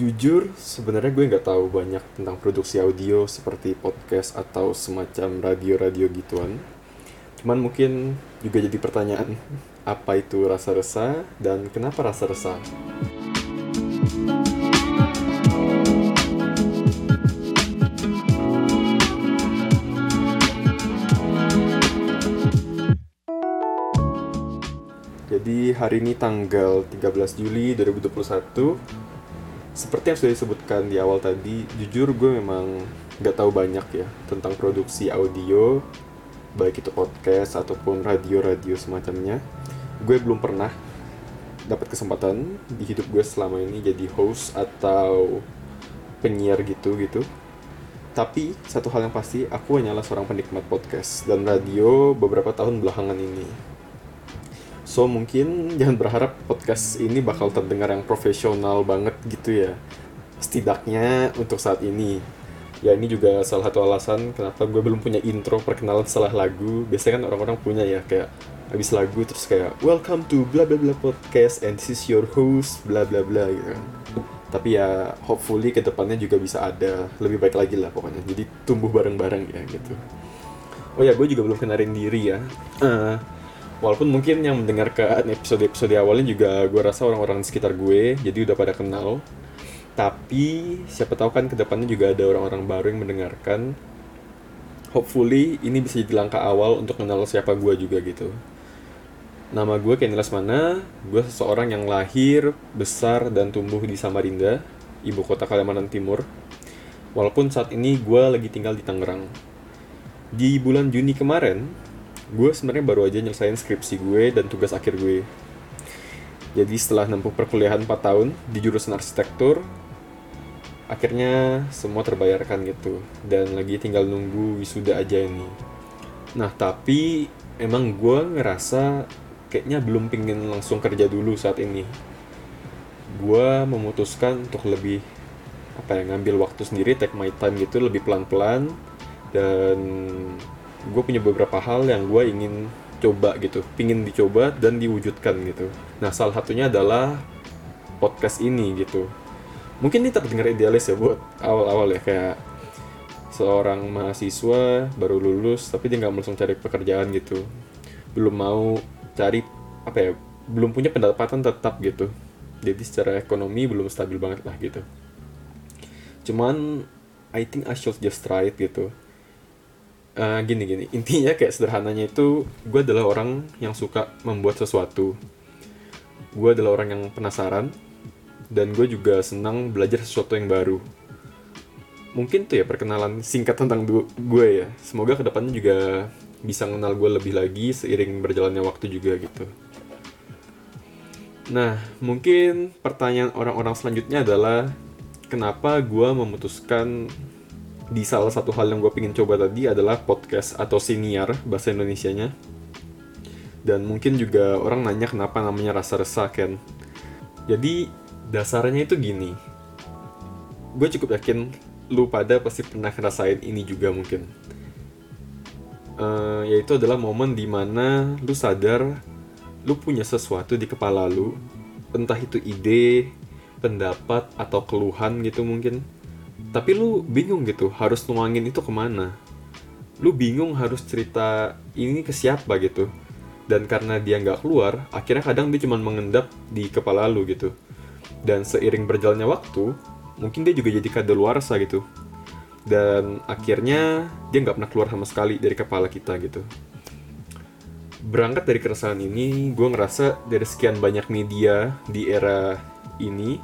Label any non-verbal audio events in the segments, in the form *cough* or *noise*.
Jujur, sebenarnya gue nggak tahu banyak tentang produksi audio seperti podcast atau semacam radio-radio gituan. Cuman mungkin juga jadi pertanyaan, apa itu rasa resah dan kenapa rasa resah? Jadi hari ini tanggal 13 Juli 2021 seperti yang sudah disebutkan di awal tadi, jujur gue memang nggak tahu banyak ya tentang produksi audio, baik itu podcast ataupun radio-radio semacamnya. Gue belum pernah dapat kesempatan di hidup gue selama ini jadi host atau penyiar gitu gitu. Tapi satu hal yang pasti, aku hanyalah seorang penikmat podcast dan radio beberapa tahun belakangan ini. So mungkin jangan berharap podcast ini bakal terdengar yang profesional banget gitu ya. Setidaknya untuk saat ini. Ya ini juga salah satu alasan kenapa gue belum punya intro perkenalan setelah lagu. Biasanya kan orang-orang punya ya kayak habis lagu terus kayak welcome to bla bla bla podcast and this is your host bla bla bla gitu kan. Tapi ya hopefully ke depannya juga bisa ada lebih baik lagi lah pokoknya. Jadi tumbuh bareng-bareng ya gitu. Oh ya gue juga belum kenalin diri ya. Uh, walaupun mungkin yang mendengarkan episode-episode awalnya juga gue rasa orang-orang di sekitar gue jadi udah pada kenal. Tapi siapa tahu kan ke depannya juga ada orang-orang baru yang mendengarkan. Hopefully ini bisa jadi langkah awal untuk kenal siapa gue juga gitu. Nama gue Kenny Lesmana. Gue seseorang yang lahir besar dan tumbuh di Samarinda ibu kota Kalimantan Timur. Walaupun saat ini gue lagi tinggal di Tangerang. Di bulan Juni kemarin gue sebenarnya baru aja nyelesain skripsi gue dan tugas akhir gue. Jadi setelah nempuh perkuliahan 4 tahun di jurusan arsitektur akhirnya semua terbayarkan gitu. Dan lagi tinggal nunggu wisuda aja ini. Nah tapi emang gue ngerasa kayaknya belum pingin langsung kerja dulu saat ini. Gue memutuskan untuk lebih apa ya ngambil waktu sendiri take my time gitu lebih pelan-pelan. Dan gue punya beberapa hal yang gue ingin coba gitu, pingin dicoba dan diwujudkan gitu. Nah salah satunya adalah podcast ini gitu. Mungkin ini terdengar idealis ya buat awal-awal ya kayak seorang mahasiswa baru lulus tapi dia nggak langsung cari pekerjaan gitu, belum mau cari apa ya, belum punya pendapatan tetap gitu. Jadi secara ekonomi belum stabil banget lah gitu. Cuman I think I should just try it gitu uh, gini gini. Intinya kayak sederhananya itu gue adalah orang yang suka membuat sesuatu. Gue adalah orang yang penasaran dan gue juga senang belajar sesuatu yang baru. Mungkin tuh ya perkenalan singkat tentang gue ya. Semoga ke depannya juga bisa mengenal gue lebih lagi seiring berjalannya waktu juga gitu. Nah mungkin pertanyaan orang-orang selanjutnya adalah kenapa gue memutuskan di salah satu hal yang gue pengen coba tadi adalah podcast atau siniar bahasa Indonesia-nya. Dan mungkin juga orang nanya kenapa namanya rasa resah kan. Jadi dasarnya itu gini. Gue cukup yakin lu pada pasti pernah ngerasain ini juga mungkin. Uh, yaitu adalah momen di mana lu sadar lu punya sesuatu di kepala lu, entah itu ide, pendapat atau keluhan gitu mungkin tapi lu bingung gitu harus nuangin itu ke mana? Lu bingung harus cerita ini ke siapa gitu. Dan karena dia nggak keluar akhirnya kadang dia cuma mengendap di kepala lu gitu. Dan seiring berjalannya waktu mungkin dia juga jadi kadaluarsa gitu. Dan akhirnya dia nggak pernah keluar sama sekali dari kepala kita gitu. Berangkat dari keresahan ini gue ngerasa dari sekian banyak media di era ini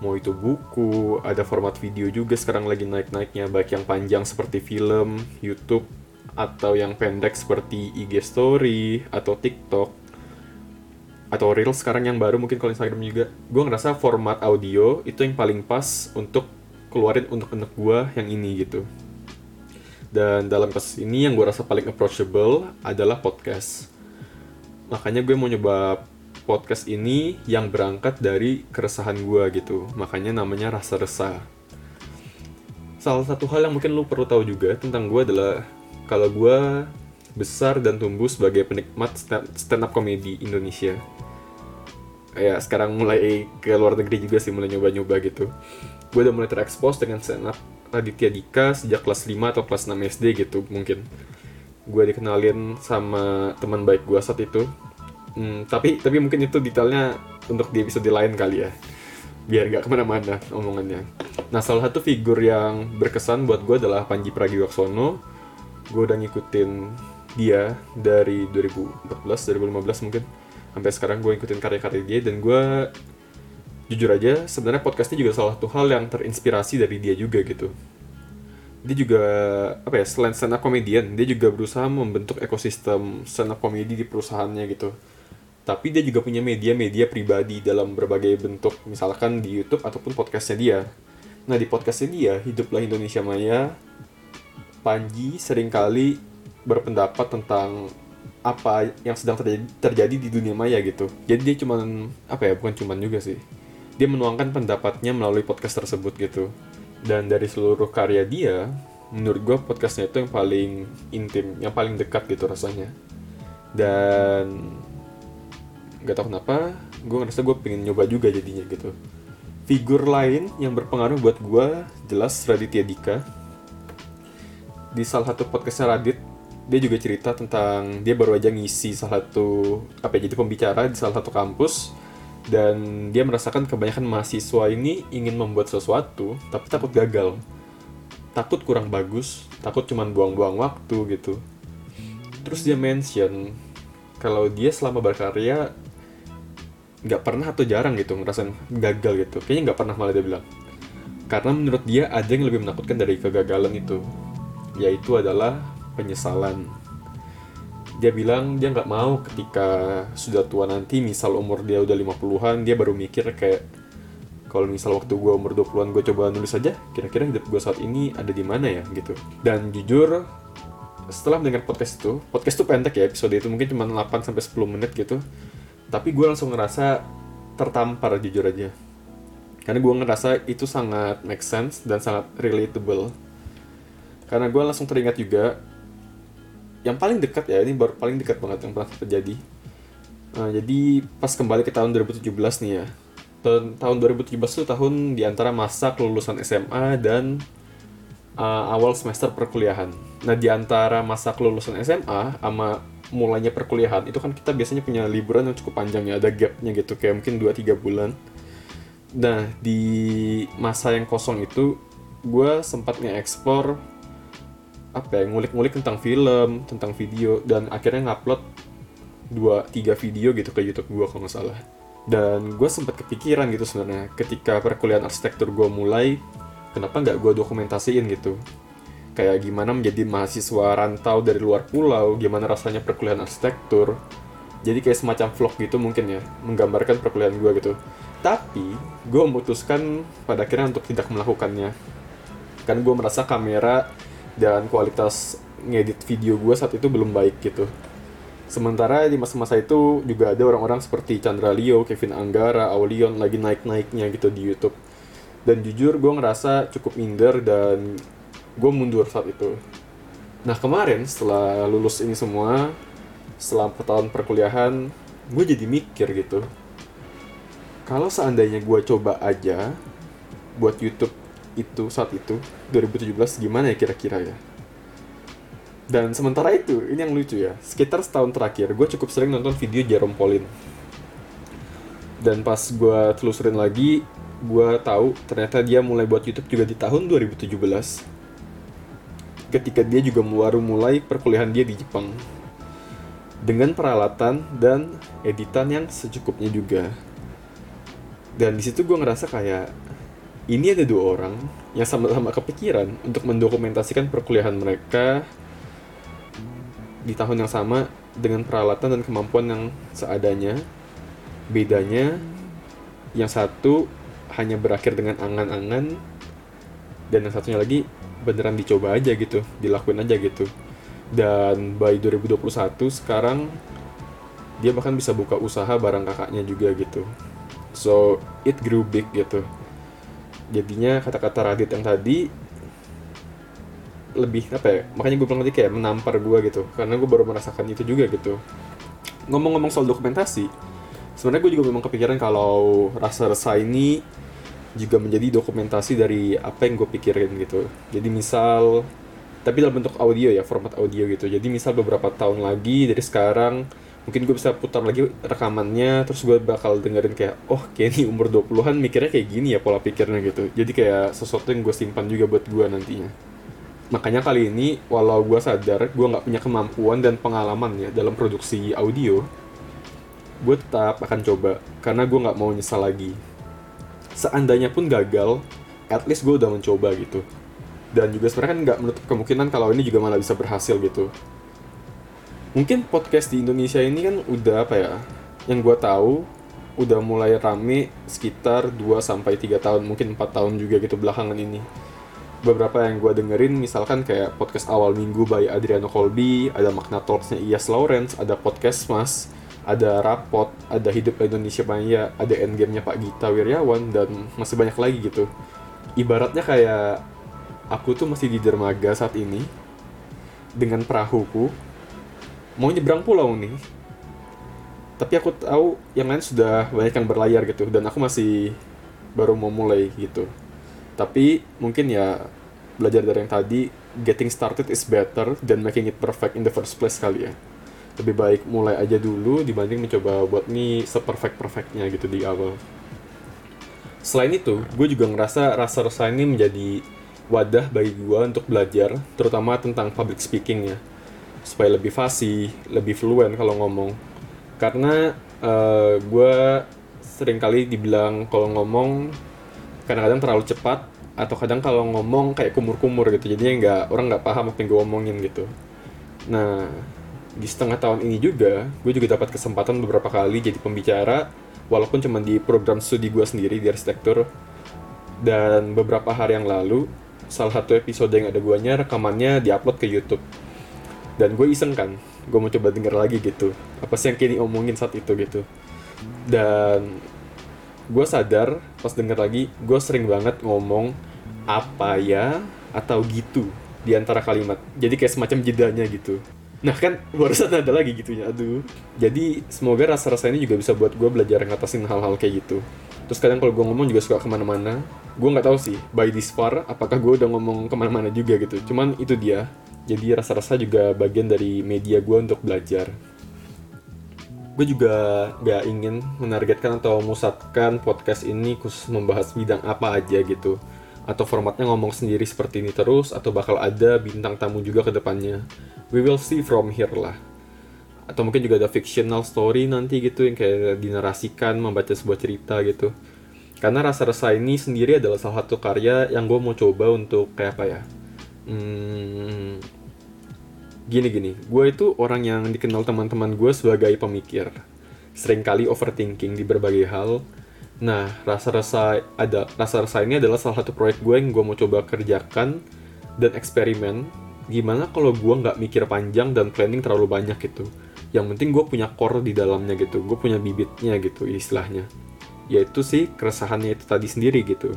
mau itu buku, ada format video juga sekarang lagi naik-naiknya, baik yang panjang seperti film, YouTube, atau yang pendek seperti IG Story, atau TikTok, atau Reels sekarang yang baru mungkin kalau Instagram juga. Gue ngerasa format audio itu yang paling pas untuk keluarin untuk anak gue yang ini gitu. Dan dalam kasus ini yang gue rasa paling approachable adalah podcast. Makanya gue mau nyoba podcast ini yang berangkat dari keresahan gue gitu. Makanya namanya rasa resah. Salah satu hal yang mungkin lu perlu tahu juga tentang gue adalah kalau gue besar dan tumbuh sebagai penikmat stand up comedy Indonesia. ya sekarang mulai ke luar negeri juga sih mulai nyoba-nyoba gitu gue udah mulai terekspos dengan stand up Raditya Dika sejak kelas 5 atau kelas 6 SD gitu mungkin gue dikenalin sama teman baik gue saat itu hmm, tapi tapi mungkin itu detailnya untuk di episode lain kali ya. Biar gak ke mana-mana omongannya. Nah salah satu figur yang berkesan buat gue adalah Panji Pragiwaksono. Gue udah ngikutin dia dari 2014 2015 mungkin. Sampai sekarang gue ngikutin karya-karya dia dan gue jujur aja sebenarnya podcastnya juga salah satu hal yang terinspirasi dari dia juga gitu. Dia juga apa ya selain stand up comedian dia juga berusaha membentuk ekosistem stand up comedy di perusahaannya gitu tapi dia juga punya media-media pribadi dalam berbagai bentuk misalkan di YouTube ataupun podcastnya dia nah di podcastnya dia hiduplah Indonesia Maya Panji sering kali berpendapat tentang apa yang sedang terjadi, di dunia maya gitu. Jadi dia cuman apa ya, bukan cuman juga sih. Dia menuangkan pendapatnya melalui podcast tersebut gitu. Dan dari seluruh karya dia, menurut gue podcastnya itu yang paling intim, yang paling dekat gitu rasanya. Dan gak tau kenapa, gue ngerasa gue pengen nyoba juga jadinya gitu. Figur lain yang berpengaruh buat gue jelas Raditya Dika. Di salah satu podcastnya Radit, dia juga cerita tentang dia baru aja ngisi salah satu apa ya jadi pembicara di salah satu kampus dan dia merasakan kebanyakan mahasiswa ini ingin membuat sesuatu tapi takut gagal takut kurang bagus takut cuman buang-buang waktu gitu terus dia mention kalau dia selama berkarya nggak pernah atau jarang gitu ngerasain gagal gitu kayaknya nggak pernah malah dia bilang karena menurut dia ada yang lebih menakutkan dari kegagalan itu yaitu adalah penyesalan. Dia bilang dia nggak mau ketika sudah tua nanti, misal umur dia udah 50-an, dia baru mikir kayak kalau misal waktu gue umur 20-an gue coba nulis aja, kira-kira hidup gue saat ini ada di mana ya gitu. Dan jujur, setelah mendengar podcast itu, podcast itu pendek ya episode itu mungkin cuma 8 sampai 10 menit gitu. Tapi gue langsung ngerasa tertampar jujur aja. Karena gue ngerasa itu sangat make sense dan sangat relatable. Karena gue langsung teringat juga yang paling dekat ya ini baru paling dekat banget yang pernah terjadi nah, jadi pas kembali ke tahun 2017 nih ya tahun tahun 2017 itu tahun di antara masa kelulusan SMA dan uh, awal semester perkuliahan nah di antara masa kelulusan SMA sama mulainya perkuliahan itu kan kita biasanya punya liburan yang cukup panjang ya ada gapnya gitu kayak mungkin 2-3 bulan. Nah di masa yang kosong itu gue sempat nge-explore apa ya ngulik-ngulik tentang film tentang video dan akhirnya ngupload dua tiga video gitu ke YouTube gue kalau nggak salah. Dan gue sempat kepikiran gitu sebenarnya ketika perkuliahan arsitektur gue mulai kenapa nggak gue dokumentasiin gitu kayak gimana menjadi mahasiswa rantau dari luar pulau gimana rasanya perkuliahan arsitektur jadi kayak semacam vlog gitu mungkin ya menggambarkan perkuliahan gue gitu tapi gue memutuskan pada akhirnya untuk tidak melakukannya kan gue merasa kamera dan kualitas ngedit video gue saat itu belum baik gitu. Sementara di masa-masa itu juga ada orang-orang seperti Chandra Leo, Kevin Anggara, Aulion lagi naik-naiknya gitu di YouTube. Dan jujur gue ngerasa cukup minder dan gue mundur saat itu. Nah kemarin setelah lulus ini semua, setelah tahun perkuliahan, gue jadi mikir gitu. Kalau seandainya gue coba aja buat YouTube itu saat itu 2017 gimana ya kira-kira ya dan sementara itu ini yang lucu ya sekitar setahun terakhir gue cukup sering nonton video Jerome Pauline dan pas gue telusurin lagi gue tahu ternyata dia mulai buat YouTube juga di tahun 2017 ketika dia juga baru mulai perkuliahan dia di Jepang dengan peralatan dan editan yang secukupnya juga dan di situ gue ngerasa kayak ini ada dua orang yang sama-sama kepikiran untuk mendokumentasikan perkuliahan mereka di tahun yang sama dengan peralatan dan kemampuan yang seadanya. Bedanya, yang satu hanya berakhir dengan angan-angan, dan yang satunya lagi beneran dicoba aja gitu, dilakuin aja gitu. Dan by 2021 sekarang dia bahkan bisa buka usaha barang kakaknya juga gitu. So, it grew big gitu jadinya kata-kata Radit yang tadi lebih apa ya makanya gue bilang tadi kayak menampar gue gitu karena gue baru merasakan itu juga gitu ngomong-ngomong soal dokumentasi sebenarnya gue juga memang kepikiran kalau rasa resah ini juga menjadi dokumentasi dari apa yang gue pikirin gitu. Jadi misal tapi dalam bentuk audio ya format audio gitu. Jadi misal beberapa tahun lagi dari sekarang mungkin gue bisa putar lagi rekamannya terus gue bakal dengerin kayak oh ini umur 20-an mikirnya kayak gini ya pola pikirnya gitu. Jadi kayak sesuatu yang gue simpan juga buat gue nantinya. Makanya kali ini walau gue sadar gue nggak punya kemampuan dan pengalaman ya dalam produksi audio gue tetap akan coba karena gue nggak mau nyesal lagi seandainya pun gagal at least gue udah mencoba gitu. Dan juga sebenarnya kan nggak menutup kemungkinan kalau ini juga malah bisa berhasil gitu. Mungkin podcast di Indonesia ini kan udah apa ya yang gue tahu udah mulai rame sekitar 2 sampai tiga tahun mungkin empat tahun juga gitu belakangan ini. Beberapa yang gue dengerin misalkan kayak podcast awal minggu by Adriano Colby ada Makna Talksnya Iyas Lawrence ada podcast Mas ada rapot, ada hidup Indonesia Maya, ada endgame-nya Pak Gita Wirjawan, dan masih banyak lagi gitu. Ibaratnya kayak aku tuh masih di dermaga saat ini, dengan perahuku, mau nyebrang pulau nih. Tapi aku tahu yang lain sudah banyak yang berlayar gitu, dan aku masih baru mau mulai gitu. Tapi mungkin ya belajar dari yang tadi, getting started is better than making it perfect in the first place kali ya lebih baik mulai aja dulu dibanding mencoba buat nih seperfect perfectnya gitu di awal. Selain itu gue juga ngerasa rasa rasa ini menjadi wadah bagi gue untuk belajar terutama tentang public speaking ya. Supaya lebih fasih lebih fluent kalau ngomong. Karena uh, gue sering kali dibilang kalau ngomong kadang-kadang terlalu cepat atau kadang kalau ngomong kayak kumur-kumur gitu. Jadinya nggak orang nggak paham apa yang gue omongin gitu. Nah di setengah tahun ini juga gue juga dapat kesempatan beberapa kali jadi pembicara walaupun cuma di program studi gue sendiri di arsitektur. Dan beberapa hari yang lalu salah satu episode yang ada guanya rekamannya diupload ke YouTube. Dan gue iseng kan gue mau coba denger lagi gitu apa sih yang kini omongin saat itu gitu. Dan gue sadar pas denger lagi gue sering banget ngomong apa ya atau gitu di antara kalimat. Jadi kayak semacam jedanya gitu Nah kan barusan ada lagi gitu ya, aduh. Jadi semoga rasa-rasa ini juga bisa buat gue belajar ngatasin hal-hal kayak gitu. Terus kadang kalau gue ngomong juga suka ke mana-mana. Gue nggak tahu sih, by this far, apakah gue udah ngomong ke mana-mana juga gitu. Cuman itu dia. Jadi rasa-rasa juga bagian dari media gue untuk belajar. Gue juga gak ingin menargetkan atau memusatkan podcast ini khusus membahas bidang apa aja gitu atau formatnya ngomong sendiri seperti ini terus atau bakal ada bintang tamu juga ke depannya. We will see from here lah. Atau mungkin juga ada fictional story nanti gitu yang kayak dinarasikan membaca sebuah cerita gitu. Karena rasa-rasa ini sendiri adalah salah satu karya yang gue mau coba untuk kayak apa ya? Hmm, gini-gini, gue itu orang yang dikenal teman-teman gue sebagai pemikir. Seringkali overthinking di berbagai hal, Nah, rasa-rasa ada rasa-rasa ini adalah salah satu proyek gue yang gue mau coba kerjakan dan eksperimen. Gimana kalau gue nggak mikir panjang dan planning terlalu banyak gitu. Yang penting gue punya core di dalamnya gitu, gue punya bibitnya gitu istilahnya. Yaitu sih keresahannya itu tadi sendiri gitu.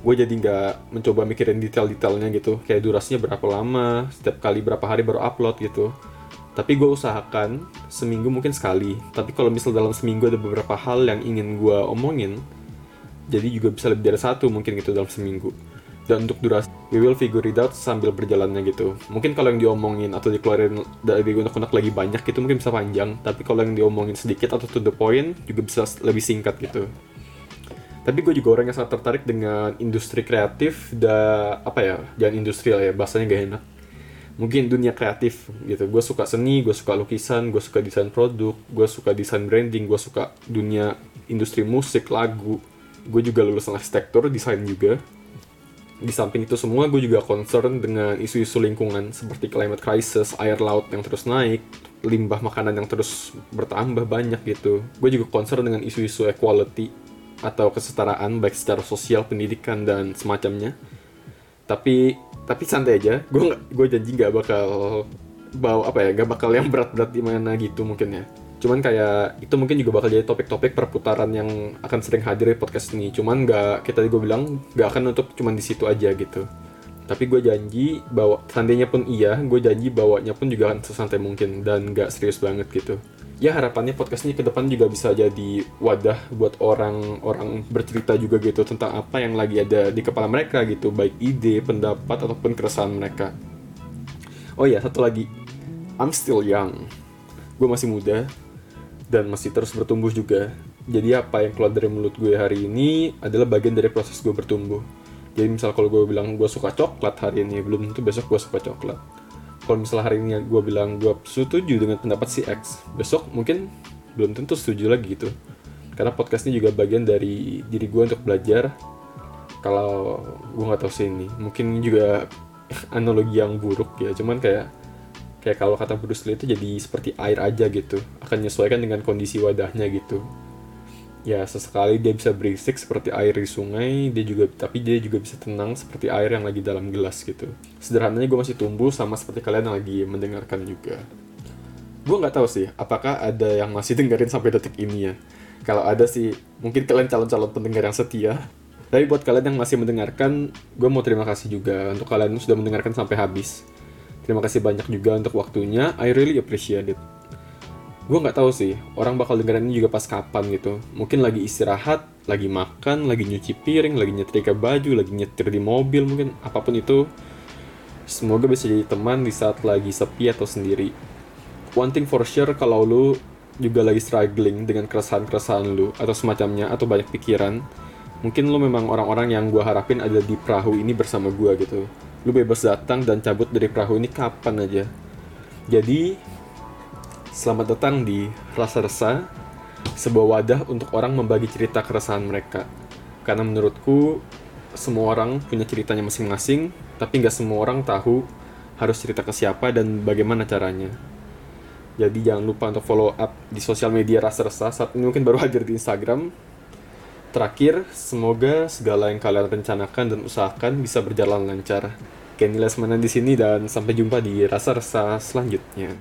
Gue jadi nggak mencoba mikirin detail-detailnya gitu, kayak durasinya berapa lama, setiap kali berapa hari baru upload gitu tapi gue usahakan seminggu mungkin sekali tapi kalau misal dalam seminggu ada beberapa hal yang ingin gue omongin jadi juga bisa lebih dari satu mungkin gitu dalam seminggu dan untuk durasi we will figure it out sambil berjalannya gitu. Mungkin kalau yang diomongin atau dikeluarin dari unek-unek lagi banyak gitu mungkin bisa panjang. Tapi kalau yang diomongin sedikit atau to the point juga bisa lebih singkat gitu. Tapi gue juga orang yang sangat tertarik dengan industri kreatif dan apa ya jangan industrial ya bahasanya gak enak. Mungkin dunia kreatif gitu. Gue suka seni gue suka lukisan gue suka desain produk gue suka desain branding gue suka dunia industri musik lagu. Gue juga lulusan arsitektur desain juga di samping itu semua gue juga concern dengan isu-isu lingkungan seperti climate crisis air laut yang terus naik limbah makanan yang terus bertambah banyak gitu. Gue juga concern dengan isu-isu equality atau kesetaraan baik secara sosial pendidikan dan semacamnya. Tapi tapi santai aja gue gue janji nggak bakal bawa apa ya nggak bakal yang berat-berat di mana gitu mungkin ya cuman kayak itu mungkin juga bakal jadi topik-topik perputaran yang akan sering hadir di podcast ini. Cuman nggak kita gue bilang nggak akan untuk cuman di situ aja gitu. Tapi gue janji bawa seandainya pun iya gue janji bawanya pun juga akan sesantai mungkin dan gak serius banget gitu. Ya harapannya podcast ini ke depan juga bisa jadi wadah buat orang-orang bercerita juga gitu tentang apa yang lagi ada di kepala mereka gitu. Baik ide pendapat ataupun keresahan mereka. Oh ya satu lagi. I'm still young. Gue masih muda dan masih terus bertumbuh juga. Jadi apa yang keluar dari mulut gue hari ini adalah bagian dari proses gue bertumbuh. Jadi misal kalau gue bilang gue suka coklat hari ini belum tentu besok gue suka coklat. Kalau misalnya hari ini gue bilang gue setuju dengan pendapat si X besok mungkin belum tentu setuju lagi gitu. Karena podcast ini juga bagian dari diri gue untuk belajar kalau gue nggak tahu sih ini. Mungkin juga *laughs* analogi yang buruk ya cuman kayak kayak kalau kata Bruce Lee itu jadi seperti air aja gitu. Akan menyesuaikan dengan kondisi wadahnya gitu. Ya sesekali dia bisa berisik seperti air di sungai dia juga tapi dia juga bisa tenang seperti air yang lagi dalam gelas gitu. Sederhananya gue masih tumbuh sama seperti kalian yang lagi mendengarkan juga. Gue nggak tahu sih apakah ada yang masih dengerin sampai detik ini ya? Kalau ada sih mungkin kalian calon-calon pendengar yang setia. Tapi buat kalian yang masih mendengarkan gue mau terima kasih juga. Untuk kalian sudah mendengarkan sampai habis terima kasih banyak juga untuk waktunya. I really appreciate it. Gue nggak tahu sih orang bakal dengerin juga pas kapan gitu. Mungkin lagi istirahat lagi makan lagi nyuci piring lagi nyetrika baju lagi nyetir di mobil mungkin apa pun itu. Semoga bisa jadi teman di saat lagi sepi atau sendiri. One thing for sure kalau lu juga lagi struggling dengan keresahan-keresahan lu atau semacamnya atau banyak pikiran mungkin lu memang orang-orang yang gue harapin ada di perahu ini bersama gue gitu lu bebas datang dan cabut dari perahu ini kapan aja jadi Selamat datang di Rasa Resa, sebuah wadah untuk orang membagi cerita keresahan mereka. Karena menurutku, semua orang punya ceritanya masing-masing, tapi nggak semua orang tahu harus cerita ke siapa dan bagaimana caranya. Jadi jangan lupa untuk follow up di sosial media Rasa Resa, saat ini mungkin baru hadir di Instagram. Terakhir, semoga segala yang kalian rencanakan dan usahakan bisa berjalan lancar. Kenny Lesmana di sini dan sampai jumpa di Rasa Resa selanjutnya.